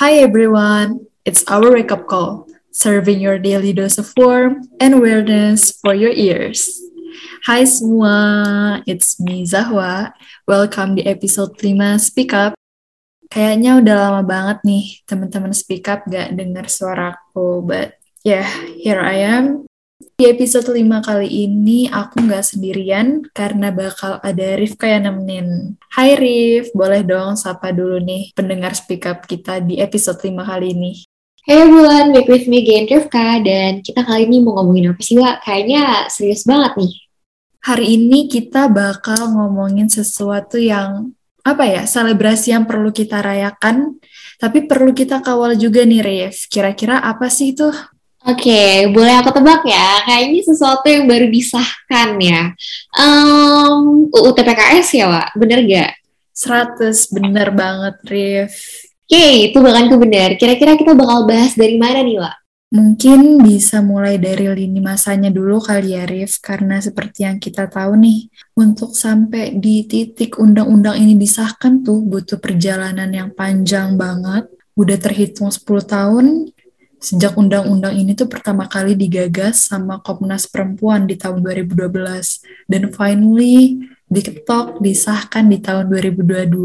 Hi everyone, it's our wake up call, serving your daily dose of warmth and awareness for your ears. Hai semua, it's me Zahwa. Welcome di episode 5 Speak Up. Kayaknya udah lama banget nih teman-teman Speak Up gak denger suaraku, but yeah, here I am. Di episode 5 kali ini aku nggak sendirian karena bakal ada Rifka yang nemenin. Hai Rif, boleh dong sapa dulu nih pendengar speak up kita di episode 5 kali ini. Hey everyone, back with me again Rifka dan kita kali ini mau ngomongin apa sih Wak? Kayaknya serius banget nih. Hari ini kita bakal ngomongin sesuatu yang apa ya, selebrasi yang perlu kita rayakan, tapi perlu kita kawal juga nih Rif. Kira-kira apa sih itu? Oke, boleh aku tebak ya? Kayaknya sesuatu yang baru disahkan ya. Um, UU TPKS ya, Wak? Bener gak? 100, bener banget, Rif. Oke, itu bahkan bener. Kira-kira kita bakal bahas dari mana nih, Wak? Mungkin bisa mulai dari lini masanya dulu kali ya, Rif, karena seperti yang kita tahu nih, untuk sampai di titik undang-undang ini disahkan tuh butuh perjalanan yang panjang banget, udah terhitung 10 tahun, sejak undang-undang ini tuh pertama kali digagas sama Komnas Perempuan di tahun 2012 dan finally diketok disahkan di tahun 2022.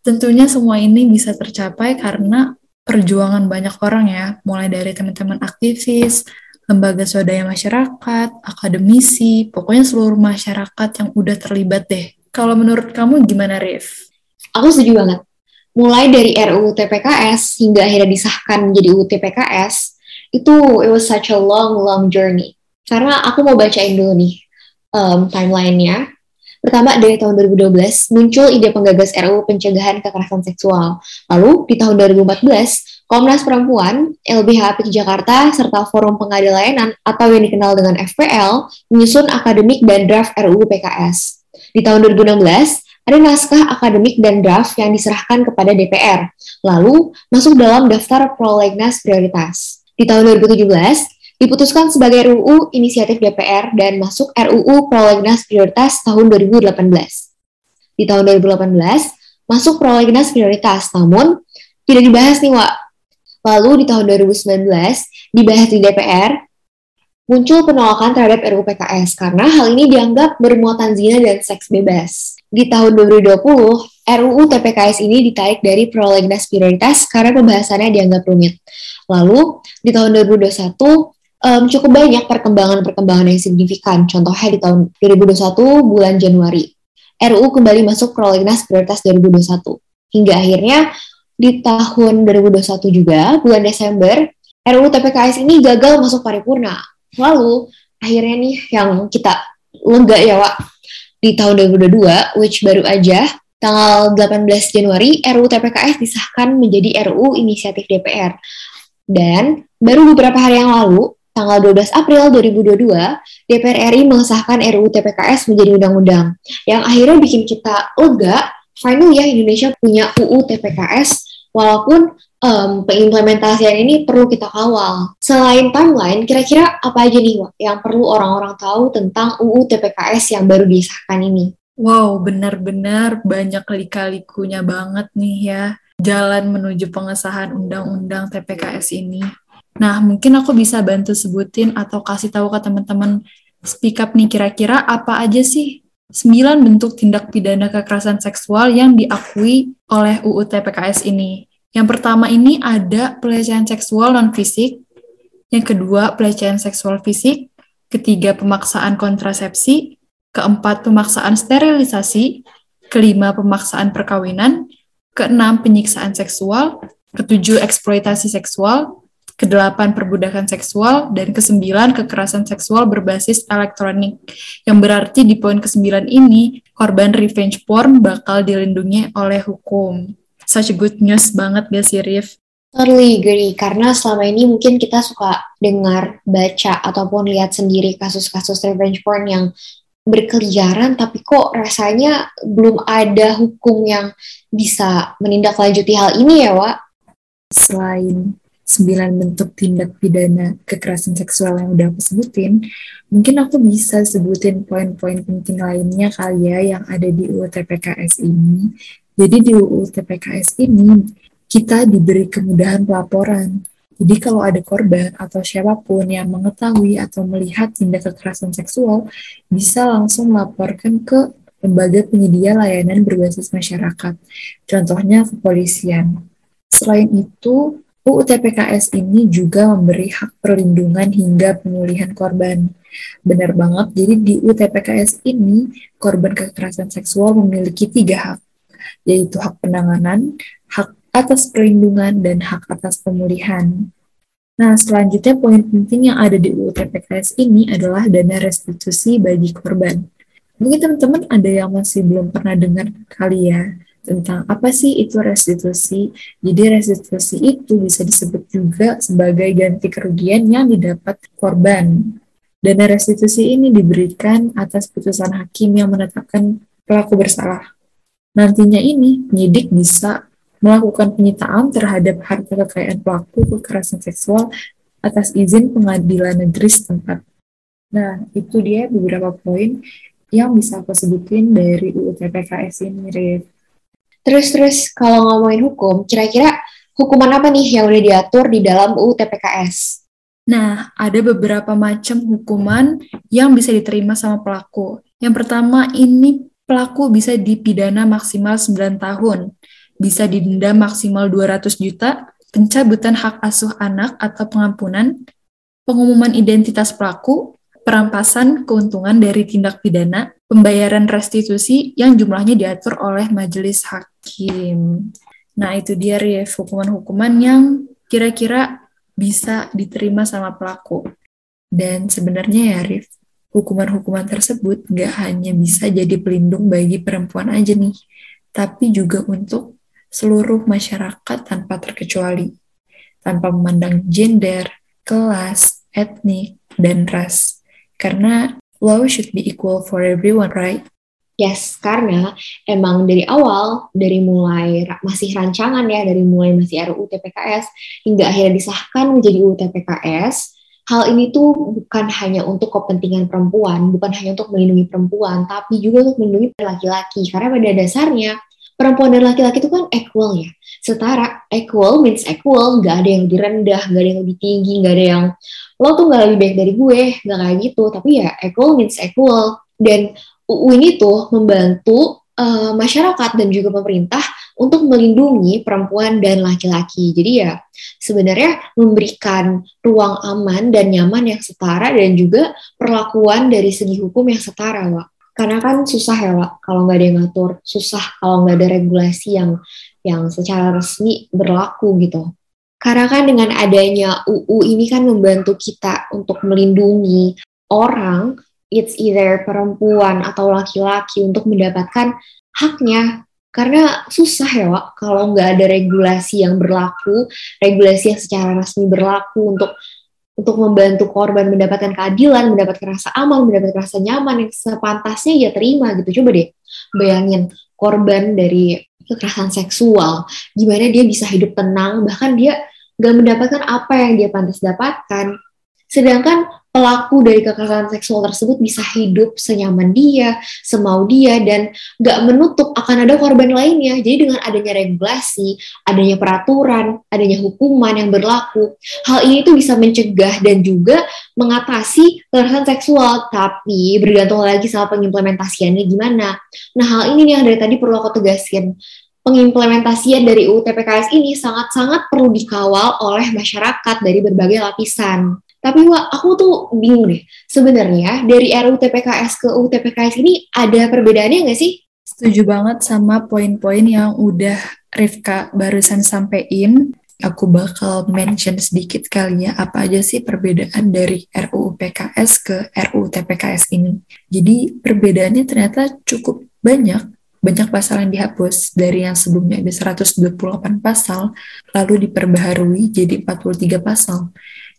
Tentunya semua ini bisa tercapai karena perjuangan banyak orang ya, mulai dari teman-teman aktivis, lembaga swadaya masyarakat, akademisi, pokoknya seluruh masyarakat yang udah terlibat deh. Kalau menurut kamu gimana, Rif? Aku setuju banget mulai dari RUU TPKS hingga akhirnya disahkan menjadi UU TPKS, itu it was such a long, long journey. Karena aku mau bacain dulu nih um, timelinenya. Pertama, dari tahun 2012, muncul ide penggagas RUU Pencegahan Kekerasan Seksual. Lalu, di tahun 2014, Komnas Perempuan, LBH APIK Jakarta, serta Forum Pengadil Layanan atau yang dikenal dengan FPL, menyusun akademik dan draft RUU PKS. Di tahun 2016, ada naskah akademik dan draft yang diserahkan kepada DPR, lalu masuk dalam daftar prolegnas prioritas. Di tahun 2017, diputuskan sebagai RUU inisiatif DPR dan masuk RUU prolegnas prioritas tahun 2018. Di tahun 2018, masuk prolegnas prioritas, namun tidak dibahas nih, Wak. Lalu di tahun 2019, dibahas di DPR, muncul penolakan terhadap RUU PKS karena hal ini dianggap bermuatan zina dan seks bebas di tahun 2020, RUU TPKS ini ditarik dari prolegnas prioritas karena pembahasannya dianggap rumit. Lalu, di tahun 2021, um, cukup banyak perkembangan-perkembangan yang signifikan. Contohnya di tahun 2021 bulan Januari, RUU kembali masuk prolegnas prioritas 2021. Hingga akhirnya di tahun 2021 juga, bulan Desember, RUU TPKS ini gagal masuk paripurna. Lalu, akhirnya nih yang kita lega ya, Wak, di tahun 2022, which baru aja, tanggal 18 Januari, RUU TPKS disahkan menjadi RUU inisiatif DPR. Dan baru beberapa hari yang lalu, tanggal 12 April 2022, DPR RI mengesahkan RUU TPKS menjadi undang-undang, yang akhirnya bikin kita lega, finally ya Indonesia punya UU TPKS, walaupun um, pengimplementasian ini perlu kita kawal. Selain timeline, kira-kira apa aja nih Wak, yang perlu orang-orang tahu tentang UU TPKS yang baru disahkan ini? Wow, benar-benar banyak lika-likunya banget nih ya jalan menuju pengesahan undang-undang TPKS ini. Nah, mungkin aku bisa bantu sebutin atau kasih tahu ke teman-teman speak up nih kira-kira apa aja sih sembilan bentuk tindak pidana kekerasan seksual yang diakui oleh UU TPKS ini. Yang pertama ini ada pelecehan seksual non fisik, yang kedua pelecehan seksual fisik, ketiga pemaksaan kontrasepsi, keempat pemaksaan sterilisasi, kelima pemaksaan perkawinan, keenam penyiksaan seksual, ketujuh eksploitasi seksual, kedelapan perbudakan seksual, dan kesembilan kekerasan seksual berbasis elektronik. Yang berarti di poin kesembilan ini, korban revenge porn bakal dilindungi oleh hukum such a good news banget gak sih Rif? Totally agree, karena selama ini mungkin kita suka dengar, baca, ataupun lihat sendiri kasus-kasus revenge porn yang berkeliaran, tapi kok rasanya belum ada hukum yang bisa menindaklanjuti hal ini ya, Wak? Selain sembilan bentuk tindak pidana kekerasan seksual yang udah aku sebutin, mungkin aku bisa sebutin poin-poin penting lainnya kali ya yang ada di UU TPKS ini jadi di UU TPKS ini kita diberi kemudahan pelaporan. Jadi kalau ada korban atau siapa pun yang mengetahui atau melihat tindak kekerasan seksual, bisa langsung melaporkan ke lembaga penyedia layanan berbasis masyarakat, contohnya kepolisian. Selain itu, UU TPKS ini juga memberi hak perlindungan hingga pemulihan korban. Benar banget, jadi di UU TPKS ini, korban kekerasan seksual memiliki tiga hak, yaitu hak penanganan, hak atas perlindungan, dan hak atas pemulihan. Nah, selanjutnya poin penting yang ada di UU TPKS ini adalah dana restitusi bagi korban. Mungkin teman-teman ada yang masih belum pernah dengar kali ya tentang apa sih itu restitusi. Jadi restitusi itu bisa disebut juga sebagai ganti kerugian yang didapat korban. Dana restitusi ini diberikan atas putusan hakim yang menetapkan pelaku bersalah. Nantinya ini penyidik bisa melakukan penyitaan terhadap harta kekayaan pelaku kekerasan seksual atas izin pengadilan negeri setempat. Nah, itu dia beberapa poin yang bisa aku sebutin dari UU TPKS ini, Rif. Terus-terus kalau ngomongin hukum, kira-kira hukuman apa nih yang udah diatur di dalam UU TPKS? Nah, ada beberapa macam hukuman yang bisa diterima sama pelaku. Yang pertama, ini pelaku bisa dipidana maksimal 9 tahun bisa didenda maksimal 200 juta, pencabutan hak asuh anak atau pengampunan, pengumuman identitas pelaku, perampasan keuntungan dari tindak pidana, pembayaran restitusi yang jumlahnya diatur oleh majelis hakim. Nah, itu dia Rif, hukuman-hukuman yang kira-kira bisa diterima sama pelaku. Dan sebenarnya ya Rif, hukuman-hukuman tersebut gak hanya bisa jadi pelindung bagi perempuan aja nih, tapi juga untuk seluruh masyarakat tanpa terkecuali, tanpa memandang gender, kelas, etnik, dan ras. Karena law should be equal for everyone, right? Yes, karena emang dari awal, dari mulai masih rancangan ya, dari mulai masih RUU TPKS, hingga akhirnya disahkan menjadi UU TPKS, hal ini tuh bukan hanya untuk kepentingan perempuan, bukan hanya untuk melindungi perempuan, tapi juga untuk melindungi laki-laki. Karena pada dasarnya, perempuan dan laki-laki itu kan equal ya. Setara equal means equal. Nggak ada yang lebih rendah nggak ada yang lebih tinggi nggak ada yang lo tuh nggak lebih baik dari gue. Nggak kayak gitu. Tapi ya equal means equal. Dan UU ini tuh membantu uh, masyarakat dan juga pemerintah untuk melindungi perempuan dan laki-laki jadi ya sebenarnya memberikan ruang aman dan nyaman yang setara dan juga perlakuan dari segi hukum yang setara Wak karena kan susah ya Wak, kalau nggak ada yang ngatur, susah kalau nggak ada regulasi yang yang secara resmi berlaku gitu. Karena kan dengan adanya UU ini kan membantu kita untuk melindungi orang, it's either perempuan atau laki-laki untuk mendapatkan haknya. Karena susah ya Wak, kalau nggak ada regulasi yang berlaku, regulasi yang secara resmi berlaku untuk untuk membantu korban mendapatkan keadilan, mendapatkan rasa aman, mendapatkan rasa nyaman yang sepantasnya ya terima gitu. Coba deh bayangin korban dari kekerasan seksual, gimana dia bisa hidup tenang, bahkan dia gak mendapatkan apa yang dia pantas dapatkan. Sedangkan pelaku dari kekerasan seksual tersebut bisa hidup senyaman dia, semau dia, dan gak menutup akan ada korban lainnya. Jadi dengan adanya regulasi, adanya peraturan, adanya hukuman yang berlaku, hal ini tuh bisa mencegah dan juga mengatasi kekerasan seksual. Tapi bergantung lagi sama pengimplementasiannya gimana. Nah hal ini yang dari tadi perlu aku tegaskan pengimplementasian dari UU TPKS ini sangat-sangat perlu dikawal oleh masyarakat dari berbagai lapisan. Tapi wah, aku tuh bingung deh. Sebenarnya dari RUU TPKS ke UU TPKS ini ada perbedaannya nggak sih? Setuju banget sama poin-poin yang udah Rifka barusan sampein. Aku bakal mention sedikit kali ya apa aja sih perbedaan dari RUU PKS ke RUU TPKS ini. Jadi perbedaannya ternyata cukup banyak banyak pasal yang dihapus dari yang sebelumnya ada 128 pasal lalu diperbaharui jadi 43 pasal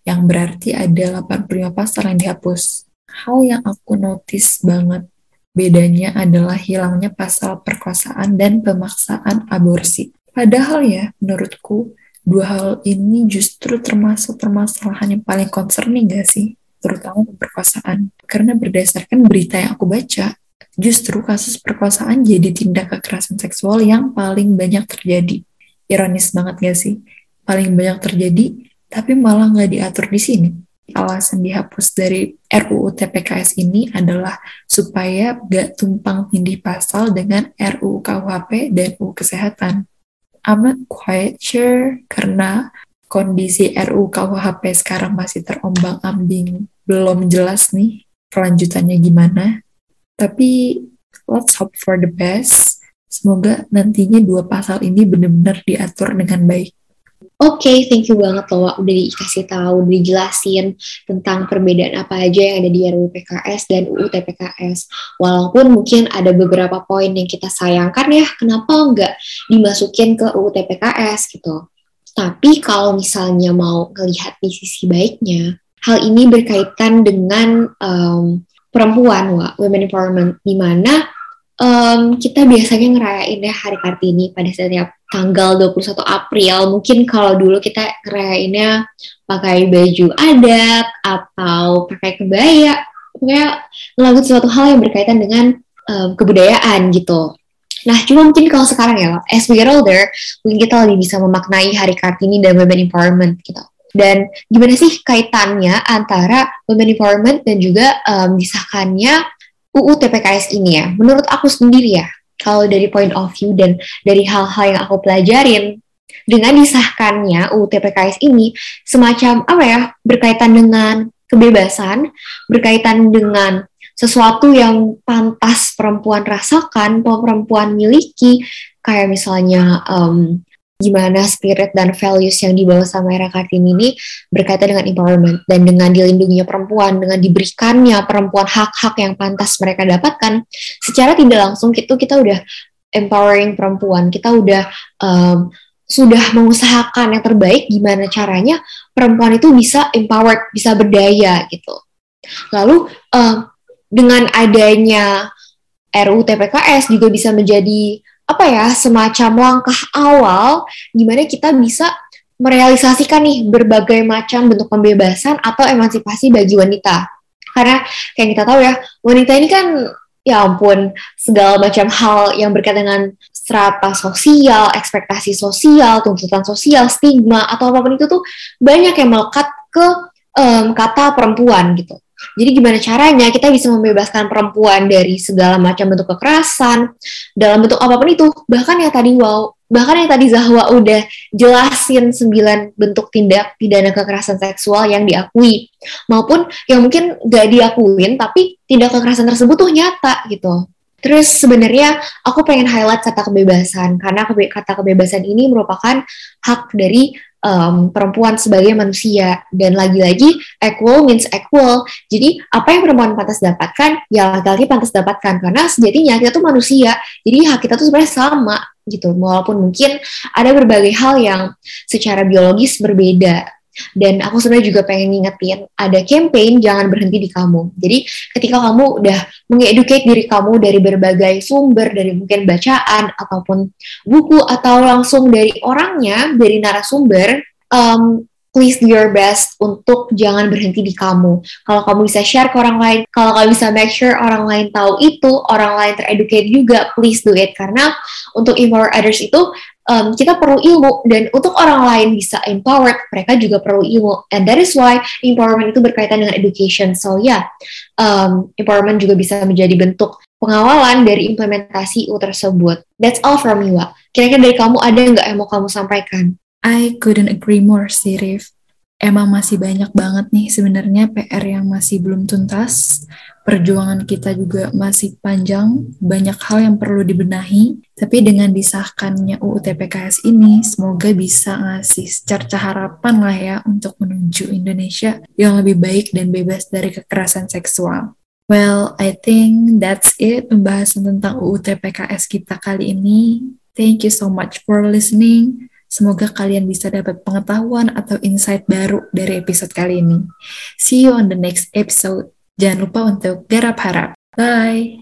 yang berarti ada 85 pasal yang dihapus. Hal yang aku notice banget bedanya adalah hilangnya pasal perkosaan dan pemaksaan aborsi. Padahal ya, menurutku, dua hal ini justru termasuk permasalahan yang paling concerning gak sih? Terutama perkosaan. Karena berdasarkan berita yang aku baca, justru kasus perkosaan jadi tindak kekerasan seksual yang paling banyak terjadi. Ironis banget gak sih? Paling banyak terjadi, tapi malah nggak diatur di sini. Alasan dihapus dari RUU TPKS ini adalah supaya gak tumpang tindih pasal dengan RUU KUHP dan UU Kesehatan. I'm not quite sure karena kondisi RUU KUHP sekarang masih terombang-ambing, belum jelas nih kelanjutannya gimana. Tapi let's hope for the best. Semoga nantinya dua pasal ini benar-benar diatur dengan baik. Oke, okay, thank you banget loh udah dikasih tahu, udah dijelasin tentang perbedaan apa aja yang ada di RUU PKS dan UU TPKS. Walaupun mungkin ada beberapa poin yang kita sayangkan ya, kenapa nggak dimasukin ke UU TPKS gitu. Tapi kalau misalnya mau melihat di sisi baiknya, hal ini berkaitan dengan um, perempuan, wa, women empowerment, di mana um, kita biasanya ngerayain ya Hari Kartini pada setiap tanggal 21 April. Mungkin kalau dulu kita ngerayainnya pakai baju adat atau pakai kebaya, pokoknya ngelakuin sesuatu hal yang berkaitan dengan um, kebudayaan gitu. Nah, cuma mungkin kalau sekarang ya, as we get older, mungkin kita lebih bisa memaknai Hari Kartini dan Women Empowerment gitu. Dan gimana sih kaitannya antara Women Empowerment dan juga um, disahkannya UU TPKS ini ya? Menurut aku sendiri ya, kalau dari point of view dan dari hal-hal yang aku pelajarin, dengan disahkannya UU TPKS ini semacam apa ya, berkaitan dengan kebebasan, berkaitan dengan sesuatu yang pantas perempuan rasakan, perempuan miliki, kayak misalnya um, gimana spirit dan values yang dibawa sama era Kartini ini berkaitan dengan empowerment dan dengan dilindunginya perempuan, dengan diberikannya perempuan hak-hak yang pantas mereka dapatkan, secara tidak langsung itu kita udah empowering perempuan, kita udah um, sudah mengusahakan yang terbaik gimana caranya perempuan itu bisa empowered, bisa berdaya gitu. Lalu um, dengan adanya RUU TPKS juga bisa menjadi apa ya semacam langkah awal gimana kita bisa merealisasikan nih berbagai macam bentuk pembebasan atau emansipasi bagi wanita. Karena kayak kita tahu ya, wanita ini kan ya ampun segala macam hal yang berkaitan dengan strata sosial, ekspektasi sosial, tuntutan sosial, stigma atau apa pun itu tuh banyak yang melekat ke um, kata perempuan gitu. Jadi gimana caranya kita bisa membebaskan perempuan dari segala macam bentuk kekerasan dalam bentuk apa pun itu. Bahkan ya tadi wow, bahkan yang tadi Zahwa udah jelasin sembilan bentuk tindak pidana kekerasan seksual yang diakui maupun yang mungkin gak diakuin tapi tindak kekerasan tersebut tuh nyata gitu. Terus sebenarnya aku pengen highlight kata kebebasan karena kata kebebasan ini merupakan hak dari um, perempuan sebagai manusia dan lagi-lagi equal means equal. Jadi apa yang perempuan pantas dapatkan ya laki-laki pantas dapatkan karena sejatinya kita tuh manusia. Jadi hak kita tuh sebenarnya sama gitu. Walaupun mungkin ada berbagai hal yang secara biologis berbeda dan aku sebenarnya juga pengen ngingetin, ada campaign jangan berhenti di kamu. Jadi ketika kamu udah mengeducate diri kamu dari berbagai sumber, dari mungkin bacaan, ataupun buku, atau langsung dari orangnya, dari narasumber, um, please do your best untuk jangan berhenti di kamu. Kalau kamu bisa share ke orang lain, kalau kamu bisa make sure orang lain tahu itu, orang lain tereducate juga, please do it. Karena untuk empower others itu um, kita perlu ilmu dan untuk orang lain bisa empowered, mereka juga perlu ilmu. And that is why empowerment itu berkaitan dengan education. So yeah, um, empowerment juga bisa menjadi bentuk pengawalan dari implementasi U tersebut. That's all from Wak. Kira-kira dari kamu ada nggak yang mau kamu sampaikan? I couldn't agree more sih, Rif. Emang masih banyak banget nih sebenarnya PR yang masih belum tuntas perjuangan kita juga masih panjang, banyak hal yang perlu dibenahi, tapi dengan disahkannya UU TPKS ini, semoga bisa ngasih cerca harapan lah ya untuk menuju Indonesia yang lebih baik dan bebas dari kekerasan seksual. Well, I think that's it pembahasan tentang UU TPKS kita kali ini. Thank you so much for listening. Semoga kalian bisa dapat pengetahuan atau insight baru dari episode kali ini. See you on the next episode. Jangan lupa untuk garap harap. Bye!